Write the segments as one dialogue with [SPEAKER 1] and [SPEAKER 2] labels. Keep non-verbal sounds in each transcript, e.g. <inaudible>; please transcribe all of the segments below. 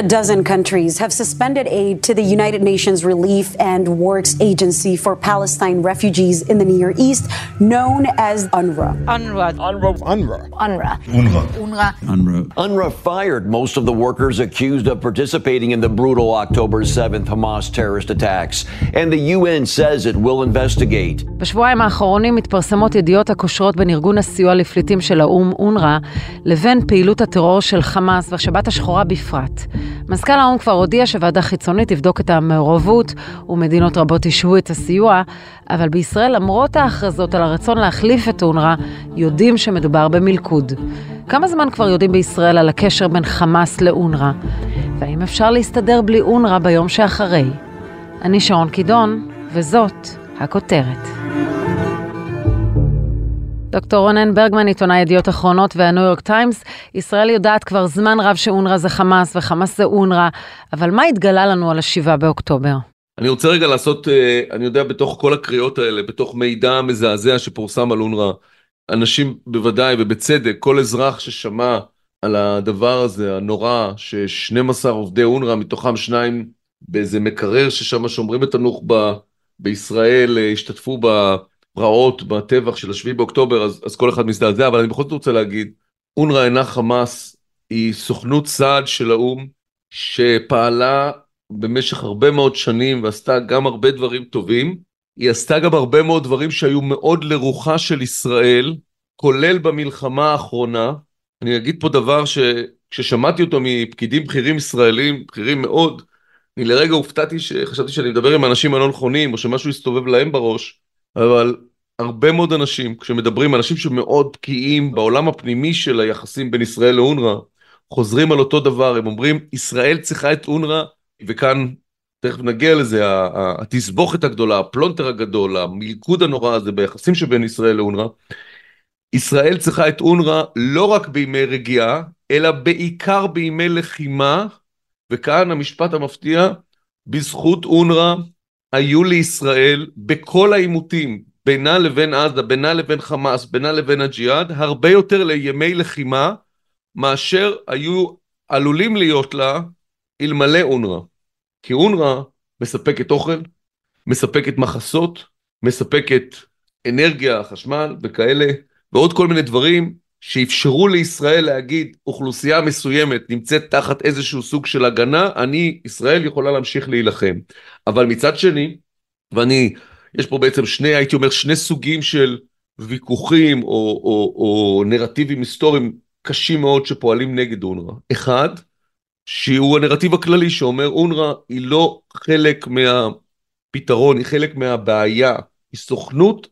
[SPEAKER 1] a dozen countries have suspended aid to the United Nations Relief and Works Agency for Palestine refugees in the Near East, known as UNRWA.
[SPEAKER 2] UNRWA.
[SPEAKER 3] UNRWA. UNRWA.
[SPEAKER 2] UNRWA.
[SPEAKER 3] UNRWA.
[SPEAKER 2] UNRWA.
[SPEAKER 4] UNRWA.
[SPEAKER 5] UNRWA fired most of the workers accused of participating in the brutal October 7th Hamas terrorist attacks, and the UN says it will investigate.
[SPEAKER 6] בשבועיים האחרונים מתפרסמות ידיעות הקושרות בין ארגון הסיוע לפליטים של האו"ם, אונר"א, לבין פעילות הטרור של חמאס והשבת השחורה בפרט. מזכ"ל האו"ם כבר הודיע שוועדה חיצונית תבדוק את המעורבות, ומדינות רבות ישהו את הסיוע, אבל בישראל, למרות ההכרזות על הרצון להחליף את אונר"א, יודעים שמדובר במלכוד. כמה זמן כבר יודעים בישראל על הקשר בין חמאס לאונר"א? והאם אפשר להסתדר בלי אונר"א ביום שאחרי? אני שרון קידון, וזאת הכותרת. דוקטור רונן ברגמן, עיתונאי ידיעות אחרונות והניו יורק טיימס, ישראל יודעת כבר זמן רב שאונר"א זה חמאס וחמאס זה אונר"א, אבל מה התגלה לנו על השבעה באוקטובר?
[SPEAKER 7] אני רוצה רגע לעשות, אה, אני יודע, בתוך כל הקריאות האלה, בתוך מידע מזעזע שפורסם על אונר"א, אנשים בוודאי ובצדק, כל אזרח ששמע על הדבר הזה, הנורא, ש-12 עובדי אונר"א, מתוכם שניים באיזה מקרר ששם שומרים את הנוח'בה בישראל, אה, השתתפו בפרעות, בטבח של השביעי באוקטובר, אז, אז כל אחד מזדעזע, אבל אני בכל זאת רוצה להגיד, אונר"א אינה חמאס, היא סוכנות סעד של האו"ם, שפעלה במשך הרבה מאוד שנים ועשתה גם הרבה דברים טובים, היא עשתה גם הרבה מאוד דברים שהיו מאוד לרוחה של ישראל, כולל במלחמה האחרונה. אני אגיד פה דבר שכששמעתי אותו מפקידים בכירים ישראלים, בכירים מאוד, אני לרגע הופתעתי שחשבתי שאני מדבר עם אנשים הלא נכונים, או שמשהו הסתובב להם בראש, אבל הרבה מאוד אנשים, כשמדברים, אנשים שמאוד בקיאים בעולם הפנימי של היחסים בין ישראל לאונר"א, חוזרים על אותו דבר, הם אומרים, ישראל צריכה את אונר"א, וכאן, תכף נגיע לזה, התסבוכת הגדולה, הפלונטר הגדול, המלכוד הנורא הזה ביחסים שבין ישראל לאונר"א, ישראל צריכה את אונר"א לא רק בימי רגיעה, אלא בעיקר בימי לחימה, וכאן המשפט המפתיע, בזכות אונר"א היו לישראל בכל העימותים בינה לבין עזה, בינה לבין חמאס, בינה לבין הג'יהאד, הרבה יותר לימי לחימה מאשר היו עלולים להיות לה אלמלא אונר"א. כי אונר"א מספקת אוכל, מספקת מחסות, מספקת אנרגיה, חשמל וכאלה, ועוד כל מיני דברים שאפשרו לישראל להגיד אוכלוסייה מסוימת נמצאת תחת איזשהו סוג של הגנה, אני, ישראל יכולה להמשיך להילחם. אבל מצד שני, ואני, יש פה בעצם שני, הייתי אומר, שני סוגים של ויכוחים או, או, או נרטיבים היסטוריים קשים מאוד שפועלים נגד אונר"א. אחד, שהוא הנרטיב הכללי שאומר אונר"א היא לא חלק מהפתרון, היא חלק מהבעיה, היא סוכנות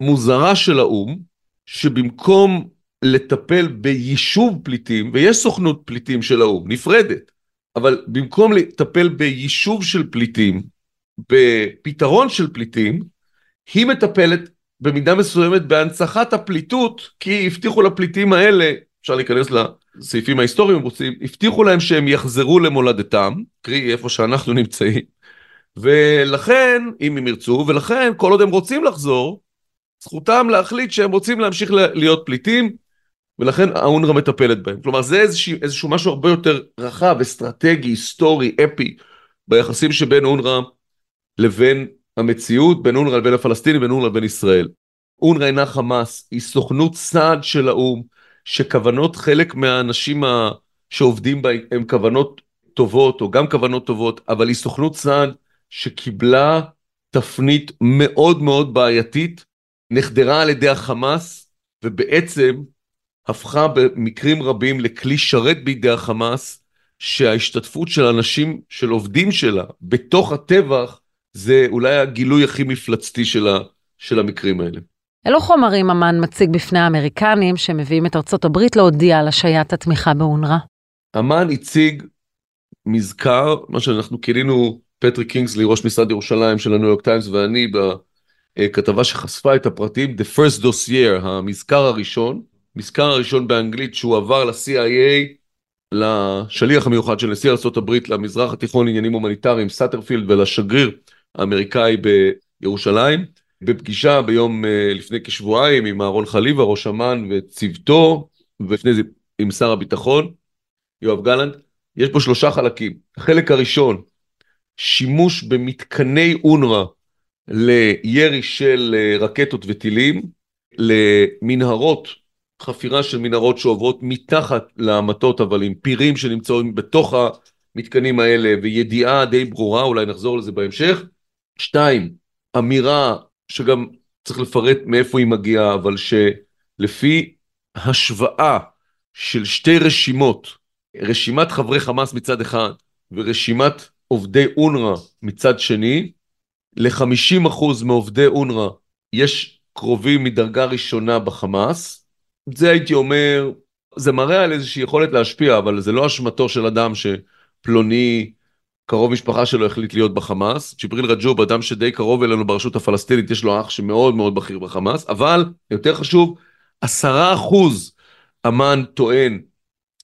[SPEAKER 7] מוזרה של האו"ם, שבמקום לטפל ביישוב פליטים, ויש סוכנות פליטים של האו"ם, נפרדת, אבל במקום לטפל ביישוב של פליטים, בפתרון של פליטים, היא מטפלת במידה מסוימת בהנצחת הפליטות, כי הבטיחו לפליטים האלה, אפשר להיכנס לסעיפים ההיסטוריים אם רוצים, הבטיחו להם שהם יחזרו למולדתם, קרי איפה שאנחנו נמצאים, ולכן, אם הם ירצו, ולכן כל עוד הם רוצים לחזור, זכותם להחליט שהם רוצים להמשיך להיות פליטים, ולכן האונר"א מטפלת בהם. כלומר זה איזשהו, איזשהו משהו הרבה יותר רחב, אסטרטגי, היסטורי, אפי, ביחסים שבין אונר"א לבין המציאות, בין אונר"א לבין הפלסטינים, בין אונר"א לבין ישראל. אונר"א אינה חמאס, היא סוכנות סעד של האו"ם, שכוונות חלק מהאנשים ה... שעובדים בה הם כוונות טובות, או גם כוונות טובות, אבל היא סוכנות סעד שקיבלה תפנית מאוד מאוד בעייתית, נחדרה על ידי החמאס, ובעצם הפכה במקרים רבים לכלי שרת בידי החמאס, שההשתתפות של אנשים, של עובדים שלה, בתוך הטבח, זה אולי הגילוי הכי מפלצתי של, ה, של המקרים האלה.
[SPEAKER 6] אילו חומרים אמ"ן מציג בפני האמריקנים שמביאים את ארצות הברית להודיע על השעיית התמיכה באונר"א?
[SPEAKER 7] אמ"ן הציג מזכר, מה שאנחנו כינינו פטריק קינגסלי, ראש משרד ירושלים של הניו יורק טיימס ואני, בכתבה שחשפה את הפרטים, The First Dossier, המזכר הראשון, מזכר הראשון באנגלית שהוא עבר ל-CIA, לשליח המיוחד של נשיא ארה"ב למזרח התיכון לעניינים הומניטריים, סאטרפילד, ולשגריר האמריקאי בירושלים. בפגישה ביום אה, לפני כשבועיים עם אהרון חליבה, ראש אמ"ן וצוותו, ולפני זה עם שר הביטחון, יואב גלנט, יש פה שלושה חלקים. החלק הראשון, שימוש במתקני אונר"א לירי של אה, רקטות וטילים, למנהרות, חפירה של מנהרות שעוברות מתחת להמתות, אבל עם פירים שנמצאים בתוך המתקנים האלה, וידיעה די ברורה, אולי נחזור לזה בהמשך. שתיים, אמירה שגם צריך לפרט מאיפה היא מגיעה, אבל שלפי השוואה של שתי רשימות, רשימת חברי חמאס מצד אחד ורשימת עובדי אונר"א מצד שני, ל-50% מעובדי אונר"א יש קרובים מדרגה ראשונה בחמאס. זה הייתי אומר, זה מראה על איזושהי יכולת להשפיע, אבל זה לא אשמתו של אדם שפלוני קרוב משפחה שלו החליט להיות בחמאס. ג'יבריל רג'וב, אדם שדי קרוב אלינו ברשות הפלסטינית, יש לו אח שמאוד מאוד בכיר בחמאס, אבל יותר חשוב, עשרה אחוז אמ"ן טוען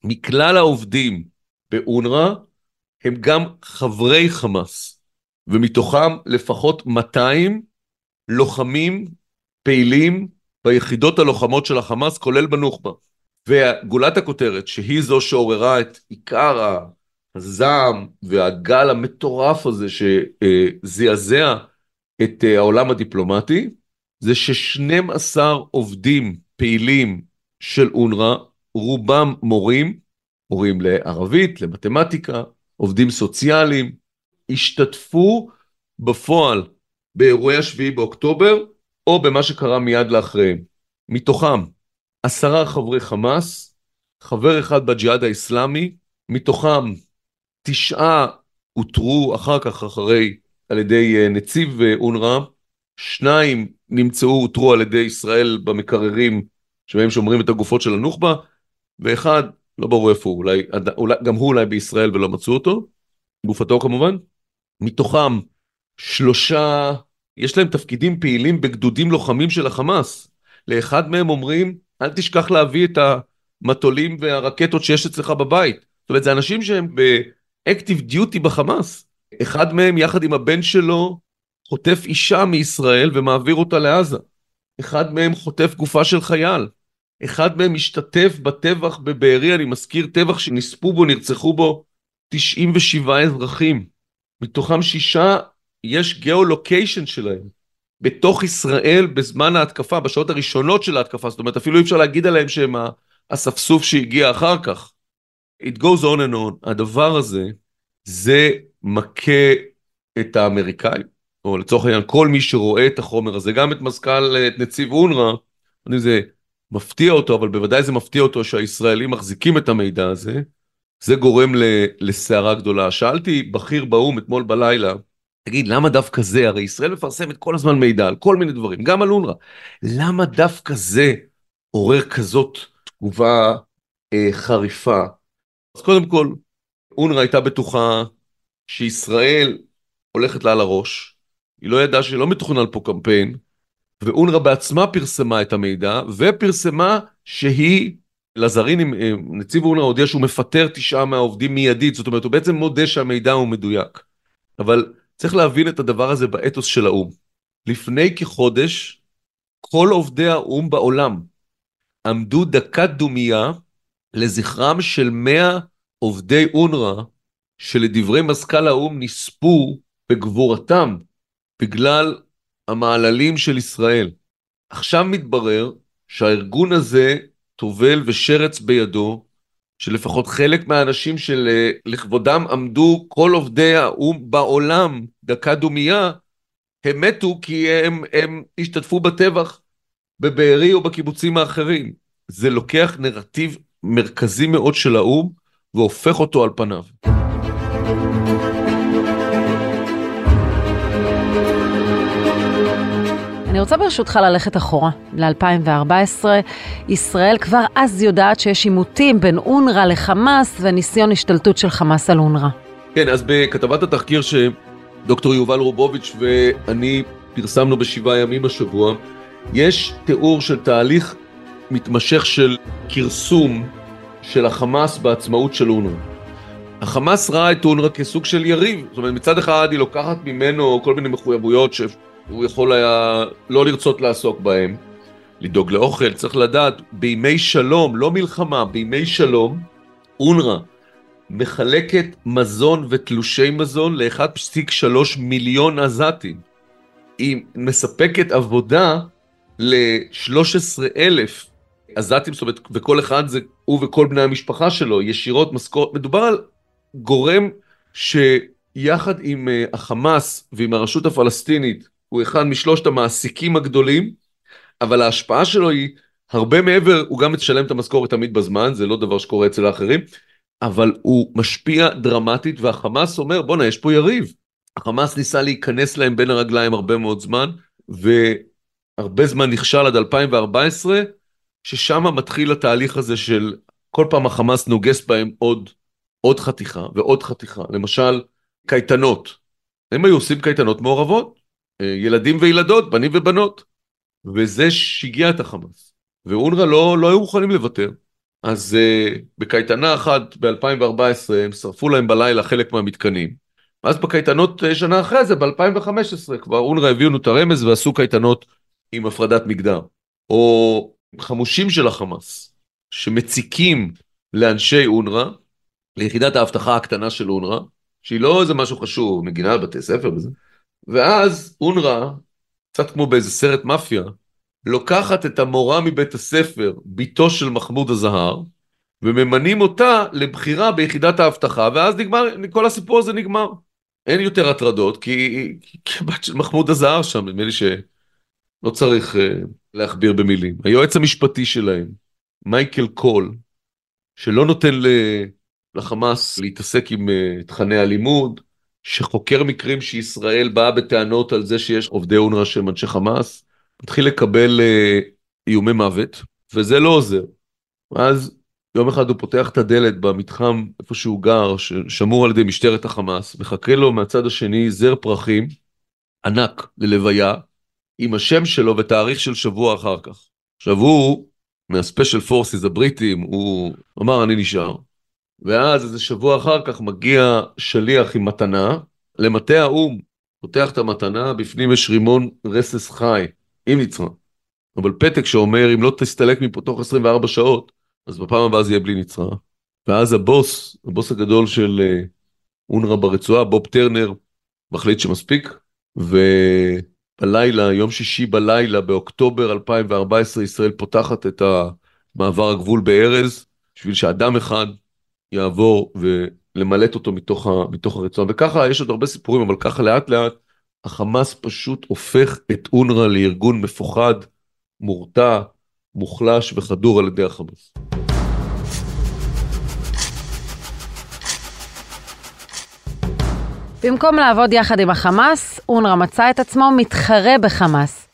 [SPEAKER 7] מכלל העובדים באונר"א הם גם חברי חמאס, ומתוכם לפחות 200 לוחמים פעילים ביחידות הלוחמות של החמאס, כולל בנוח'בה. וגולת הכותרת, שהיא זו שעוררה את עיקר הזעם והגל המטורף הזה שזעזע את העולם הדיפלומטי, זה ש-12 עובדים פעילים של אונר"א, רובם מורים, מורים לערבית, למתמטיקה, עובדים סוציאליים, השתתפו בפועל באירועי השביעי באוקטובר, או במה שקרה מיד לאחריהם. מתוכם עשרה חברי חמאס, חבר אחד בג'יהאד האיסלאמי, מתוכם תשעה אותרו אחר כך אחרי על ידי אה, נציב אה, אונר"א, שניים נמצאו, אותרו על ידי ישראל במקררים שבהם שומרים את הגופות של הנוח'בה, ואחד, לא ברור איפה הוא, אולי, אולי, גם הוא אולי בישראל ולא מצאו אותו, גופתו כמובן. מתוכם שלושה, יש להם תפקידים פעילים בגדודים לוחמים של החמאס. לאחד מהם אומרים, אל תשכח להביא את המטולים והרקטות שיש אצלך בבית. זאת אומרת, זה אנשים שהם באקטיב דיוטי בחמאס. אחד מהם, יחד עם הבן שלו, חוטף אישה מישראל ומעביר אותה לעזה. אחד מהם חוטף גופה של חייל. אחד מהם משתתף בטבח בבארי, אני מזכיר טבח שנספו בו, נרצחו בו 97 אזרחים. מתוכם שישה, יש גיאו-לוקיישן שלהם. בתוך ישראל בזמן ההתקפה, בשעות הראשונות של ההתקפה, זאת אומרת אפילו אי אפשר להגיד עליהם שהם האספסוף שהגיע אחר כך. It goes on and on. הדבר הזה, זה מכה את האמריקאים, או לצורך העניין כל מי שרואה את החומר הזה, גם את מזכ"ל, את נציב אונר"א, זה מפתיע אותו, אבל בוודאי זה מפתיע אותו שהישראלים מחזיקים את המידע הזה, זה גורם לסערה גדולה. שאלתי בכיר באו"ם אתמול בלילה, תגיד, למה דווקא זה? הרי ישראל מפרסמת כל הזמן מידע על כל מיני דברים, גם על אונר"א. למה דווקא זה עורר כזאת תגובה אה, חריפה? אז קודם כל, אונר"א הייתה בטוחה שישראל הולכת לה על הראש, היא לא ידעה שלא מתוכנן פה קמפיין, ואונר"א בעצמה פרסמה את המידע, ופרסמה שהיא, לזרין, נציב אונר"א הודיע שהוא מפטר תשעה מהעובדים מיידית, זאת אומרת הוא בעצם מודה שהמידע הוא מדויק. אבל צריך להבין את הדבר הזה באתוס של האו"ם. לפני כחודש, כל עובדי האו"ם בעולם עמדו דקת דומייה לזכרם של 100 עובדי אונר"א, שלדברי מזכ"ל האו"ם נספו בגבורתם בגלל המעללים של ישראל. עכשיו מתברר שהארגון הזה טובל ושרץ בידו, שלפחות חלק מהאנשים שלכבודם עמדו כל עובדי האו"ם בעולם דקה דומייה, הם מתו כי הם, הם השתתפו בטבח בבארי או בקיבוצים האחרים. זה לוקח נרטיב מרכזי מאוד של האו"ם והופך אותו על פניו.
[SPEAKER 6] אני רוצה ברשותך ללכת אחורה, ל-2014. ישראל כבר אז יודעת שיש עימותים בין אונר"א לחמאס וניסיון השתלטות של חמאס על אונר"א.
[SPEAKER 7] כן, אז בכתבת התחקיר שדוקטור יובל רובוביץ' ואני פרסמנו בשבעה ימים השבוע, יש תיאור של תהליך מתמשך של כרסום של החמאס בעצמאות של אונר"א. החמאס ראה את אונר"א כסוג של יריב, זאת אומרת מצד אחד היא לוקחת ממנו כל מיני מחויבויות. הוא יכול היה לא לרצות לעסוק בהם. לדאוג לאוכל, צריך לדעת, בימי שלום, לא מלחמה, בימי שלום, אונר"א מחלקת מזון ותלושי מזון ל-1.3 מיליון עזתים. היא מספקת עבודה ל-13 אלף עזתים, זאת אומרת, וכל אחד זה הוא וכל בני המשפחה שלו, ישירות משכורת, מדובר על גורם שיחד עם uh, החמאס ועם הרשות הפלסטינית, הוא אחד משלושת המעסיקים הגדולים, אבל ההשפעה שלו היא הרבה מעבר, הוא גם משלם את המשכורת תמיד בזמן, זה לא דבר שקורה אצל האחרים, אבל הוא משפיע דרמטית, והחמאס אומר, בואנה, יש פה יריב. החמאס ניסה להיכנס להם בין הרגליים הרבה מאוד זמן, והרבה זמן נכשל עד 2014, ששם מתחיל התהליך הזה של כל פעם החמאס נוגס בהם עוד, עוד חתיכה ועוד חתיכה. למשל, קייטנות. הם היו עושים קייטנות מעורבות, ילדים וילדות, בנים ובנות, וזה שיגע את החמאס. ואונר"א לא, לא היו מוכנים לוותר. אז uh, בקייטנה אחת ב-2014 הם שרפו להם בלילה חלק מהמתקנים. ואז בקייטנות uh, שנה אחרי זה, ב-2015, כבר אונר"א הביאו את הרמז ועשו קייטנות עם הפרדת מגדר. או חמושים של החמאס, שמציקים לאנשי אונר"א, ליחידת האבטחה הקטנה של אונר"א, שהיא לא איזה משהו חשוב, מגינה על בתי ספר וזה. ואז אונר"א, קצת כמו באיזה סרט מאפיה, לוקחת את המורה מבית הספר, בתו של מחמוד הזהר, וממנים אותה לבחירה ביחידת האבטחה, ואז נגמר, כל הסיפור הזה נגמר. אין יותר הטרדות, כי, כי הבת של מחמוד הזהר שם, נדמה לי שלא צריך uh, להכביר במילים. היועץ המשפטי שלהם, מייקל קול, שלא נותן לחמאס להתעסק עם uh, תכני הלימוד, שחוקר מקרים שישראל באה בטענות על זה שיש עובדי אונר"א שהם אנשי חמאס, מתחיל לקבל אה, איומי מוות, וזה לא עוזר. ואז יום אחד הוא פותח את הדלת במתחם איפה שהוא גר, שמור על ידי משטרת החמאס, מחכה לו מהצד השני זר פרחים ענק ללוויה, עם השם שלו ותאריך של שבוע אחר כך. עכשיו הוא, מהספיישל פורסיס הבריטים, הוא אמר אני נשאר. ואז איזה שבוע אחר כך מגיע שליח עם מתנה למטה האו"ם, פותח את המתנה, בפנים יש רימון רסס חי. עם נצרה. אבל פתק שאומר, אם לא תסתלק מפה תוך 24 שעות, אז בפעם הבאה זה יהיה בלי נצרה. ואז הבוס, הבוס הגדול של אה, אונר"א ברצועה, בוב טרנר, מחליט שמספיק, ובלילה, יום שישי בלילה, באוקטובר 2014, ישראל פותחת את מעבר הגבול בארז, בשביל שאדם אחד יעבור ולמלט אותו מתוך, ה, מתוך הרצועה. וככה, יש עוד הרבה סיפורים, אבל ככה לאט לאט החמאס פשוט הופך את אונר"א לארגון מפוחד, מורתע, מוחלש וחדור על ידי החמאס.
[SPEAKER 6] במקום לעבוד יחד עם החמאס, אונר"א מצא את עצמו מתחרה בחמאס.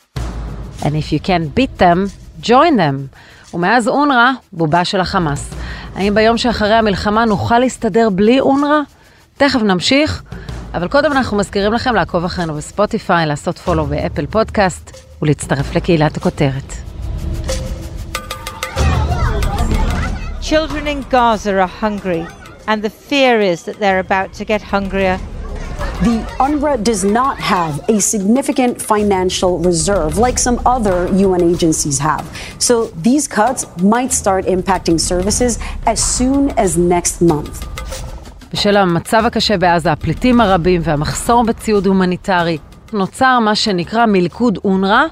[SPEAKER 6] And if you can beat them, join them. ומאז אונר"א, בובה של החמאס. האם ביום שאחרי המלחמה נוכל להסתדר בלי אונר"א? תכף נמשיך. אבל קודם אנחנו מזכירים לכם לעקוב אחרינו בספוטיפיי, לעשות פולו באפל פודקאסט ולהצטרף לקהילת הכותרת.
[SPEAKER 2] Children in Gaza are hungry, and the fear is that they're about to get hungrier.
[SPEAKER 1] The UNRWA does not have a significant financial reserve like some other UN agencies have. So these cuts might start impacting services as soon as next month.
[SPEAKER 6] בשל המצב הקשה בעזה, הפליטים הרבים והמחסור בציוד הומניטרי, נוצר מה שנקרא מלכוד אונר"א.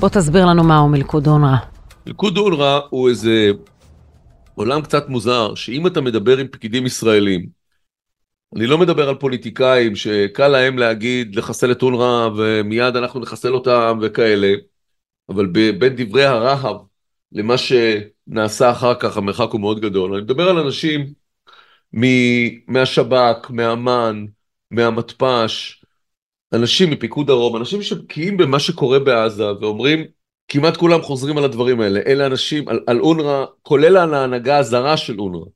[SPEAKER 6] בוא תסביר לנו מהו מלכוד אונר"א.
[SPEAKER 7] מלכוד אונר"א הוא איזה עולם קצת מוזר, שאם אתה מדבר עם פקידים ישראלים, אני לא מדבר על פוליטיקאים שקל להם להגיד לחסל את אונר"א ומיד אנחנו נחסל אותם וכאלה, אבל בין דברי הרהב למה שנעשה אחר כך המרחק הוא מאוד גדול. אני מדבר על אנשים מהשב"כ, מאמ"ן, מהמתפ"ש, אנשים מפיקוד דרום, אנשים שבקיאים במה שקורה בעזה ואומרים, כמעט כולם חוזרים על הדברים האלה, אלה אנשים, על, על אונר"א, כולל על ההנהגה הזרה של אונר"א,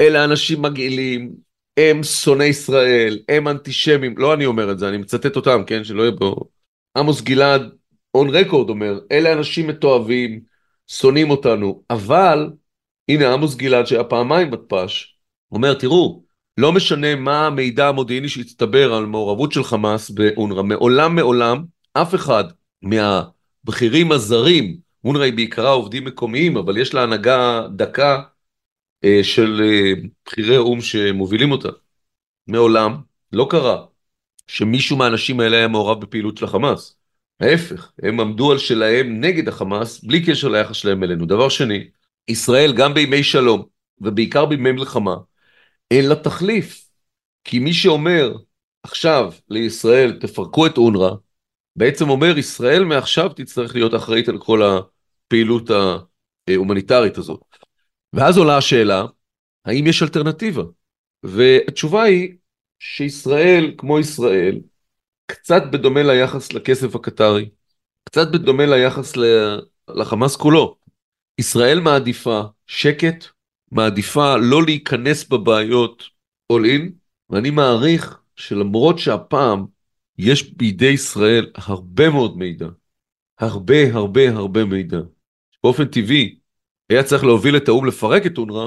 [SPEAKER 7] אלה אנשים מגעילים, הם שונאי ישראל, הם אנטישמים, לא אני אומר את זה, אני מצטט אותם, כן, שלא יהיה פה... עמוס גלעד, און רקורד אומר, אלה אנשים מתועבים, שונאים אותנו, אבל, הנה עמוס גלעד שהיה פעמיים מתפ"ש, אומר, תראו, לא משנה מה המידע המודיעיני שהצטבר על מעורבות של חמאס באונר"א, מעולם מעולם אף אחד מהבכירים הזרים, אונר"א היא בעיקרה עובדים מקומיים, אבל יש לה הנהגה דקה של אה, בכירי או"ם שמובילים אותה. מעולם לא קרה שמישהו מהאנשים האלה היה מעורב בפעילות של החמאס. ההפך, הם עמדו על שלהם נגד החמאס, בלי קשר ליחס שלהם אלינו. דבר שני, ישראל גם בימי שלום, ובעיקר בימי מלחמה, אין לה תחליף. כי מי שאומר עכשיו לישראל, תפרקו את אונר"א, בעצם אומר, ישראל מעכשיו תצטרך להיות אחראית על כל הפעילות ההומניטרית הזאת. ואז עולה השאלה, האם יש אלטרנטיבה? והתשובה היא שישראל, כמו ישראל, קצת בדומה ליחס לכסף הקטרי, קצת בדומה ליחס לחמאס כולו. ישראל מעדיפה שקט, מעדיפה לא להיכנס בבעיות all in, ואני מעריך שלמרות שהפעם יש בידי ישראל הרבה מאוד מידע, הרבה הרבה הרבה מידע, באופן טבעי היה צריך להוביל את האו"ם לפרק את אונר"א,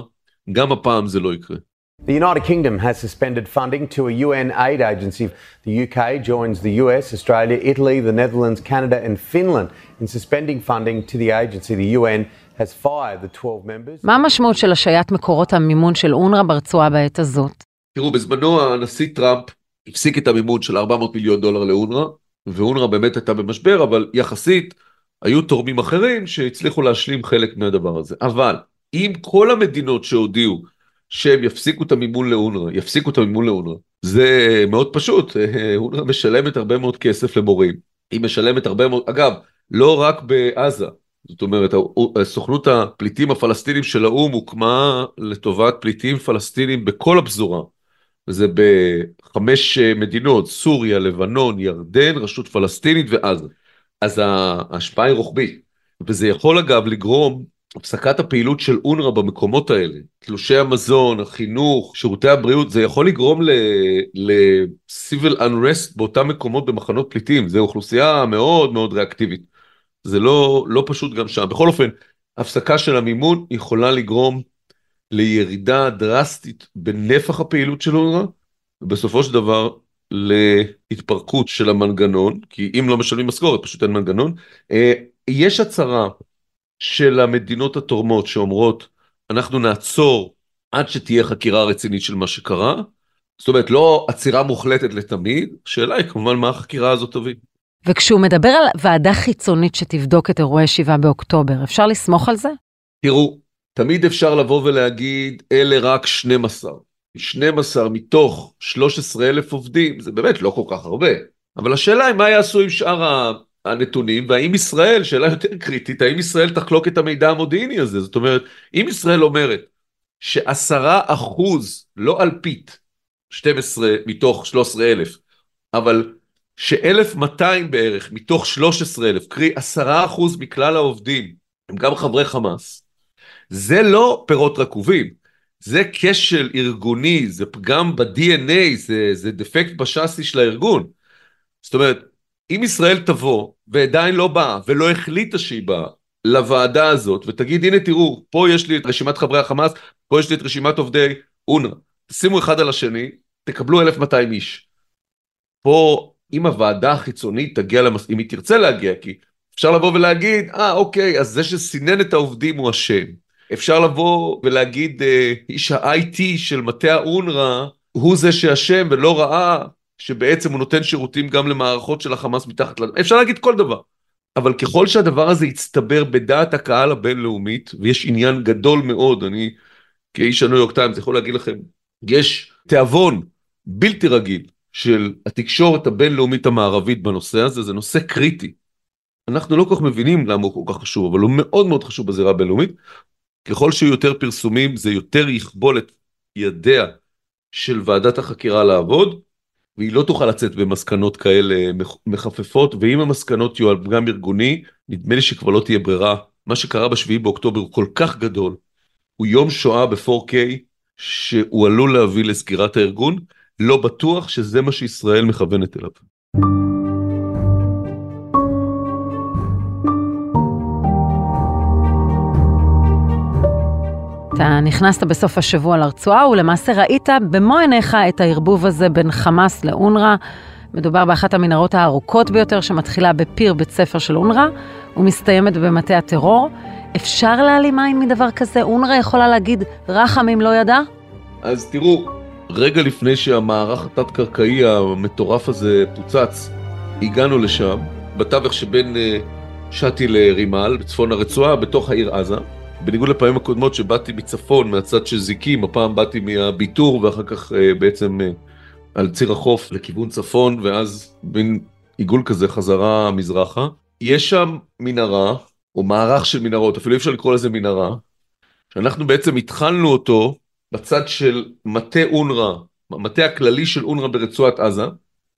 [SPEAKER 7] גם הפעם זה לא יקרה.
[SPEAKER 3] The United Kingdom has suspended funding to a UN aid agency. The UK joins the US, Australia, Italy, the Netherlands, Canada, and Finland in suspending funding to the agency. The UN has fired the 12 members.
[SPEAKER 6] מה המשמעות של השעיית מקורות המימון של אונר"א ברצועה בעת הזאת?
[SPEAKER 7] תראו, בזמנו הנשיא טראמפ הפסיק את המימון של 400 מיליון דולר לאונר"א, ואונר"א באמת הייתה במשבר, אבל יחסית היו תורמים אחרים שהצליחו להשלים חלק מהדבר הזה. אבל אם כל המדינות שהודיעו שהם יפסיקו את המימון לאונר"א, יפסיקו את המימון לאונר"א. זה מאוד פשוט, <laughs> אונר"א משלמת הרבה מאוד כסף למורים. היא משלמת הרבה מאוד, אגב, לא רק בעזה, זאת אומרת, סוכנות הפליטים הפלסטינים של האו"ם הוקמה לטובת פליטים פלסטינים בכל הפזורה. זה בחמש מדינות, סוריה, לבנון, ירדן, רשות פלסטינית ועזה. אז ההשפעה היא רוחבית. וזה יכול אגב לגרום הפסקת הפעילות של אונר"א במקומות האלה, תלושי המזון, החינוך, שירותי הבריאות, זה יכול לגרום ל-civil unrest באותם מקומות במחנות פליטים, זו אוכלוסייה מאוד מאוד ריאקטיבית. זה לא, לא פשוט גם שם. בכל אופן, הפסקה של המימון יכולה לגרום לירידה דרסטית בנפח הפעילות של אונר"א, ובסופו של דבר להתפרקות של המנגנון, כי אם לא משלמים משכורת פשוט אין מנגנון. אה, יש הצהרה של המדינות התורמות שאומרות אנחנו נעצור עד שתהיה חקירה רצינית של מה שקרה, זאת אומרת לא עצירה מוחלטת לתמיד, השאלה היא כמובן מה החקירה הזאת תביא.
[SPEAKER 6] וכשהוא מדבר על ועדה חיצונית שתבדוק את אירועי 7 באוקטובר, אפשר לסמוך על זה?
[SPEAKER 7] תראו, תמיד אפשר לבוא ולהגיד אלה רק 12. 12 מתוך 13 אלף עובדים זה באמת לא כל כך הרבה, אבל השאלה היא מה יעשו עם שאר הנתונים, והאם ישראל, שאלה יותר קריטית, האם ישראל תחלוק את המידע המודיעיני הזה? זאת אומרת, אם ישראל אומרת שעשרה אחוז, לא אלפית, 12 מתוך 13 אלף, אבל ש-1,200 בערך מתוך 13 אלף, קרי עשרה אחוז מכלל העובדים, הם גם חברי חמאס, זה לא פירות רקובים, זה כשל ארגוני, זה פגם ב-DNA, זה, זה דפקט בשאסי של הארגון. זאת אומרת, אם ישראל תבוא ועדיין לא באה ולא החליטה שהיא באה לוועדה הזאת ותגיד הנה תראו פה יש לי את רשימת חברי החמאס פה יש לי את רשימת עובדי אונר"א תשימו אחד על השני תקבלו 1200 איש. פה אם הוועדה החיצונית תגיע למס... אם היא תרצה להגיע כי אפשר לבוא ולהגיד אה אוקיי אז זה שסינן את העובדים הוא אשם. אפשר לבוא ולהגיד אה, איש ה-IT של מטה האונר"א הוא זה שאשם ולא ראה שבעצם הוא נותן שירותים גם למערכות של החמאס מתחת ל... אפשר להגיד כל דבר. אבל ככל שהדבר הזה יצטבר בדעת הקהל הבינלאומית, ויש עניין גדול מאוד, אני כאיש הניו יורק טיימס יכול להגיד לכם, יש תיאבון בלתי רגיל של התקשורת הבינלאומית המערבית בנושא הזה, זה נושא קריטי. אנחנו לא כל כך מבינים למה הוא כל כך חשוב, אבל הוא מאוד מאוד חשוב בזירה הבינלאומית. ככל שיהיו יותר פרסומים, זה יותר יכבול את ידיה של ועדת החקירה לעבוד, והיא לא תוכל לצאת במסקנות כאלה מחפפות, ואם המסקנות יהיו על פגם ארגוני, נדמה לי שכבר לא תהיה ברירה. מה שקרה בשביעי באוקטובר הוא כל כך גדול, הוא יום שואה ב-4K, שהוא עלול להביא לסגירת הארגון, לא בטוח שזה מה שישראל מכוונת אליו.
[SPEAKER 6] אתה נכנסת בסוף השבוע לרצועה ולמעשה ראית במו עיניך את הערבוב הזה בין חמאס לאונר"א מדובר באחת המנהרות הארוכות ביותר שמתחילה בפיר בית ספר של אונר"א ומסתיימת במטה הטרור. אפשר להעלים עין מדבר כזה? אונר"א יכולה להגיד, רחמים לא ידע?
[SPEAKER 7] אז תראו, רגע לפני שהמערך התת-קרקעי המטורף הזה פוצץ, הגענו לשם, בתווך שבין אה, שתי לרימל, בצפון הרצועה, בתוך העיר עזה. בניגוד לפעמים הקודמות שבאתי מצפון, מהצד של זיקים, הפעם באתי מהביטור ואחר כך אה, בעצם אה, על ציר החוף לכיוון צפון, ואז בין עיגול כזה חזרה מזרחה. יש שם מנהרה, או מערך של מנהרות, אפילו אי אפשר לקרוא לזה מנהרה, שאנחנו בעצם התחלנו אותו בצד של מטה אונר"א, המטה הכללי של אונר"א ברצועת עזה,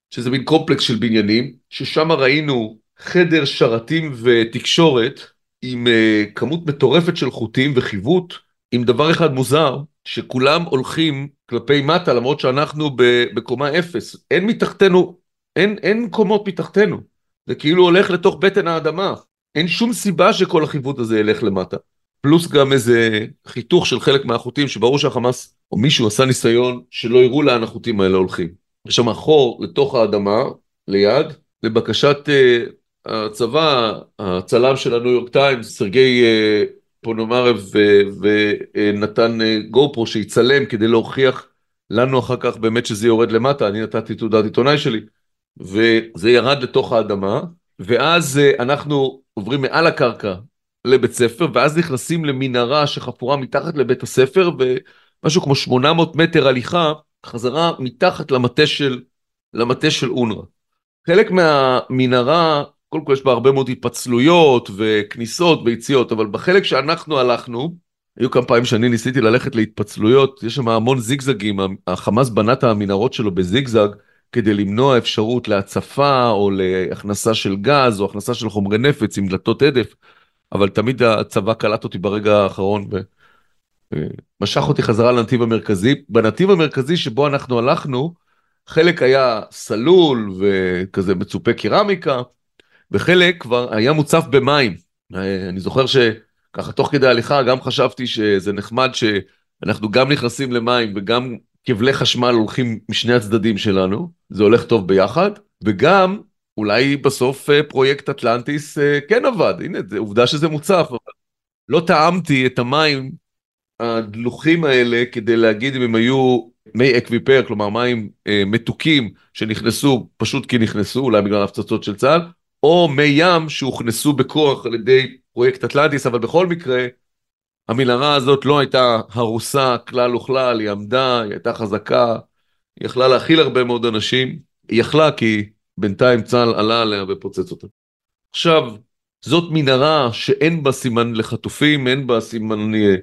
[SPEAKER 7] שזה מין קומפלקס של בניינים, ששם ראינו חדר שרתים ותקשורת עם uh, כמות מטורפת של חוטים וחיווט, עם דבר אחד מוזר, שכולם הולכים כלפי מטה למרות שאנחנו בקומה אפס. אין מתחתנו, אין, אין קומות מתחתנו. זה כאילו הולך לתוך בטן האדמה. אין שום סיבה שכל החיווט הזה ילך למטה. פלוס גם איזה חיתוך של חלק מהחוטים שברור שהחמאס או מישהו עשה ניסיון שלא יראו לאן החוטים האלה הולכים. יש שם חור לתוך האדמה, ליד, לבקשת uh, הצבא, הצלם של הניו יורק טיימס, סרגי uh, פונומרב ונתן גו פרו שיצלם כדי להוכיח לנו אחר כך באמת שזה יורד למטה, אני נתתי תעודת עיתונאי שלי, וזה ירד לתוך האדמה, ואז אנחנו עוברים מעל הקרקע לבית ספר, ואז נכנסים למנהרה שחפורה מתחת לבית הספר, ומשהו כמו 800 מטר הליכה, חזרה מתחת למטה של, למטה של אונר"א. חלק מהמנהרה, קודם כל יש בה הרבה מאוד התפצלויות וכניסות ויציאות, אבל בחלק שאנחנו הלכנו, היו כמה פעמים שאני ניסיתי ללכת להתפצלויות, יש שם המון זיגזגים, החמאס בנה את המנהרות שלו בזיגזג, כדי למנוע אפשרות להצפה או להכנסה של גז או הכנסה של חומרי נפץ עם דלתות הדף. אבל תמיד הצבא קלט אותי ברגע האחרון ומשך אותי חזרה לנתיב המרכזי. בנתיב המרכזי שבו אנחנו הלכנו, חלק היה סלול וכזה מצופה קרמיקה, וחלק כבר היה מוצף במים. אני זוכר שככה תוך כדי הליכה גם חשבתי שזה נחמד שאנחנו גם נכנסים למים וגם כבלי חשמל הולכים משני הצדדים שלנו, זה הולך טוב ביחד, וגם אולי בסוף אה, פרויקט אטלנטיס אה, כן עבד, הנה, זה עובדה שזה מוצף, אבל לא טעמתי את המים הדלוחים האלה כדי להגיד אם הם היו מי אקוויפר, כלומר מים אה, מתוקים שנכנסו פשוט כי נכנסו, אולי בגלל הפצצות של צה"ל, או מי ים שהוכנסו בכוח על ידי פרויקט אטלנטיס, אבל בכל מקרה, המנהרה הזאת לא הייתה הרוסה כלל וכלל, היא עמדה, היא הייתה חזקה, היא יכלה להכיל הרבה מאוד אנשים, היא יכלה כי בינתיים צה"ל עלה עליה ופוצץ אותה. עכשיו, זאת מנהרה שאין בה סימן לחטופים, אין בה סימן אה,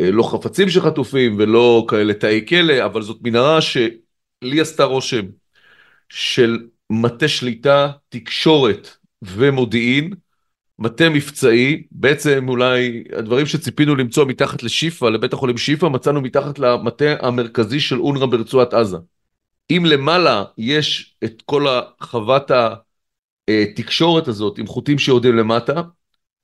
[SPEAKER 7] אה, לא חפצים של חטופים ולא כאלה תאי כלא, אבל זאת מנהרה שלי עשתה רושם של מטה שליטה, תקשורת ומודיעין, מטה מבצעי, בעצם אולי הדברים שציפינו למצוא מתחת לשיפא, לבית החולים שיפא, מצאנו מתחת למטה המרכזי של אונר"א ברצועת עזה. אם למעלה יש את כל חוות התקשורת הזאת עם חוטים שיורדים למטה,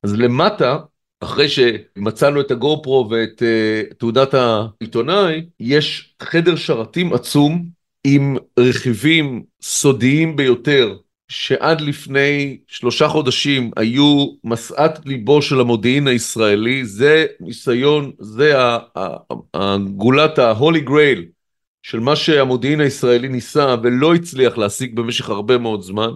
[SPEAKER 7] אז למטה, אחרי שמצאנו את הגו פרו ואת uh, תעודת העיתונאי, יש חדר שרתים עצום עם רכיבים סודיים ביותר, שעד לפני שלושה חודשים היו משאת ליבו של המודיעין הישראלי, זה ניסיון, זה הגולת ה-Holy Grail של מה שהמודיעין הישראלי ניסה ולא הצליח להשיג במשך הרבה מאוד זמן,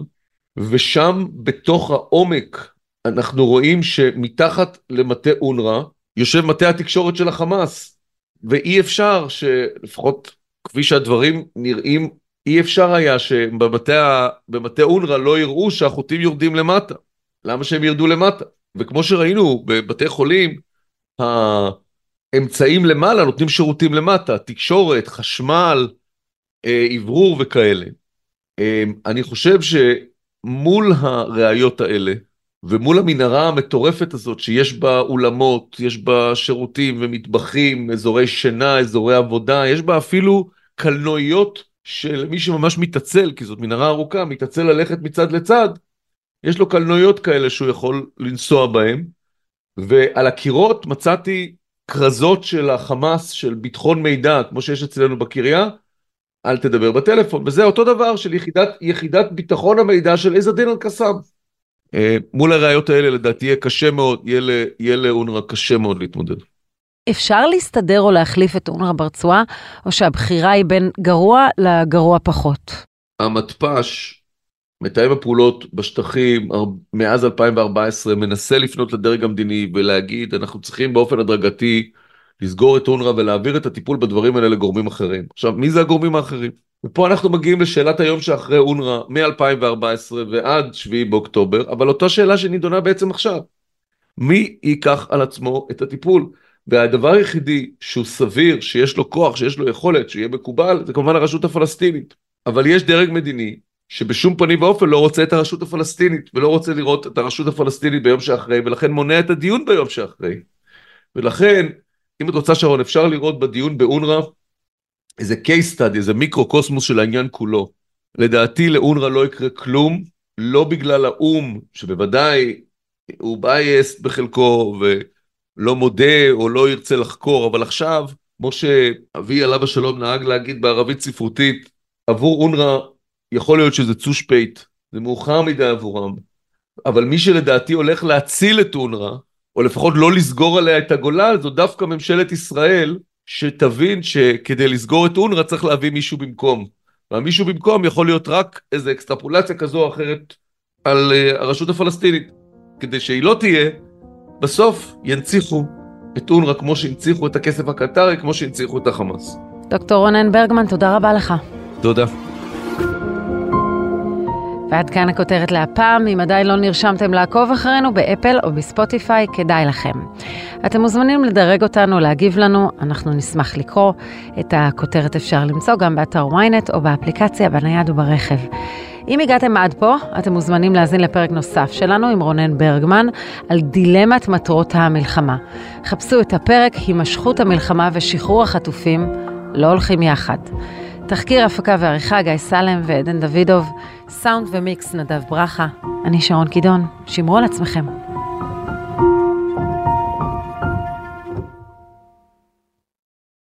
[SPEAKER 7] ושם בתוך העומק אנחנו רואים שמתחת למטה אונר"א יושב מטה התקשורת של החמאס, ואי אפשר שלפחות כפי שהדברים נראים, אי אפשר היה שבמטה אונר"א לא יראו שהחוטים יורדים למטה. למה שהם ירדו למטה? וכמו שראינו בבתי חולים, אמצעים למעלה נותנים שירותים למטה, תקשורת, חשמל, אה, אוורור וכאלה. אה, אני חושב שמול הראיות האלה, ומול המנהרה המטורפת הזאת שיש בה אולמות, יש בה שירותים ומטבחים, אזורי שינה, אזורי עבודה, יש בה אפילו קלנועיות של מי שממש מתעצל, כי זאת מנהרה ארוכה, מתעצל ללכת מצד לצד, יש לו קלנועיות כאלה שהוא יכול לנסוע בהן, ועל הקירות מצאתי כרזות של החמאס, של ביטחון מידע, כמו שיש אצלנו בקריה, אל תדבר בטלפון, וזה אותו דבר של יחידת, יחידת ביטחון המידע של עז א-דין אל-קסאם. אה, מול הראיות האלה לדעתי יהיה קשה מאוד, יהיה לאונר"א קשה מאוד להתמודד.
[SPEAKER 6] אפשר להסתדר או להחליף את אונר"א ברצועה, או שהבחירה היא בין גרוע לגרוע פחות?
[SPEAKER 7] המתפ"ש, מתאם הפעולות בשטחים מאז 2014, מנסה לפנות לדרג המדיני ולהגיד, אנחנו צריכים באופן הדרגתי לסגור את אונר"א ולהעביר את הטיפול בדברים האלה לגורמים אחרים. עכשיו, מי זה הגורמים האחרים? ופה אנחנו מגיעים לשאלת היום שאחרי אונר"א מ-2014 ועד 7 באוקטובר, אבל אותה שאלה שנידונה בעצם עכשיו. מי ייקח על עצמו את הטיפול? והדבר היחידי שהוא סביר, שיש לו כוח, שיש לו יכולת, שיהיה מקובל, זה כמובן הרשות הפלסטינית. אבל יש דרג מדיני שבשום פנים ואופן לא רוצה את הרשות הפלסטינית, ולא רוצה לראות את הרשות הפלסטינית ביום שאחרי, ולכן מונע את הדיון ביום שאחרי. ולכן, אם את רוצה שרון, אפשר לראות בדיון באונר"א איזה case study, איזה מיקרו-קוסמוס של העניין כולו. לדעתי לאונר"א לא יקרה כלום, לא בגלל האו"ם, שבוודאי הוא בייסט בחלקו, ולא מודה או לא ירצה לחקור, אבל עכשיו, כמו שאבי עליו השלום נהג להגיד בערבית ספרותית, עבור אונר"א יכול להיות שזה צושפייט, זה מאוחר מדי עבורם, אבל מי שלדעתי הולך להציל את אונר"א, או לפחות לא לסגור עליה את הגולל, זו דווקא ממשלת ישראל, שתבין שכדי לסגור את אונר"א צריך להביא מישהו במקום. והמישהו במקום יכול להיות רק איזו אקסטרפולציה כזו או אחרת על uh, הרשות הפלסטינית. כדי שהיא לא תהיה, בסוף ינציחו את אונר"א כמו שהנציחו את הכסף הקטרי, כמו שהנציחו את החמאס.
[SPEAKER 6] דוקטור רונן ברגמן, תודה רבה לך.
[SPEAKER 7] תודה.
[SPEAKER 6] ועד כאן הכותרת להפעם, אם עדיין לא נרשמתם לעקוב אחרינו באפל או בספוטיפיי, כדאי לכם. אתם מוזמנים לדרג אותנו, להגיב לנו, אנחנו נשמח לקרוא. את הכותרת אפשר למצוא גם באתר ynet או באפליקציה, בנייד וברכב. אם הגעתם עד פה, אתם מוזמנים להאזין לפרק נוסף שלנו עם רונן ברגמן על דילמת מטרות המלחמה. חפשו את הפרק הימשכות המלחמה ושחרור החטופים לא הולכים יחד. תחקיר, הפקה ועריכה גיא סלם ועדן דוידוב, סאונד ומיקס נדב ברכה. אני שרון קידון, שמרו על עצמכם.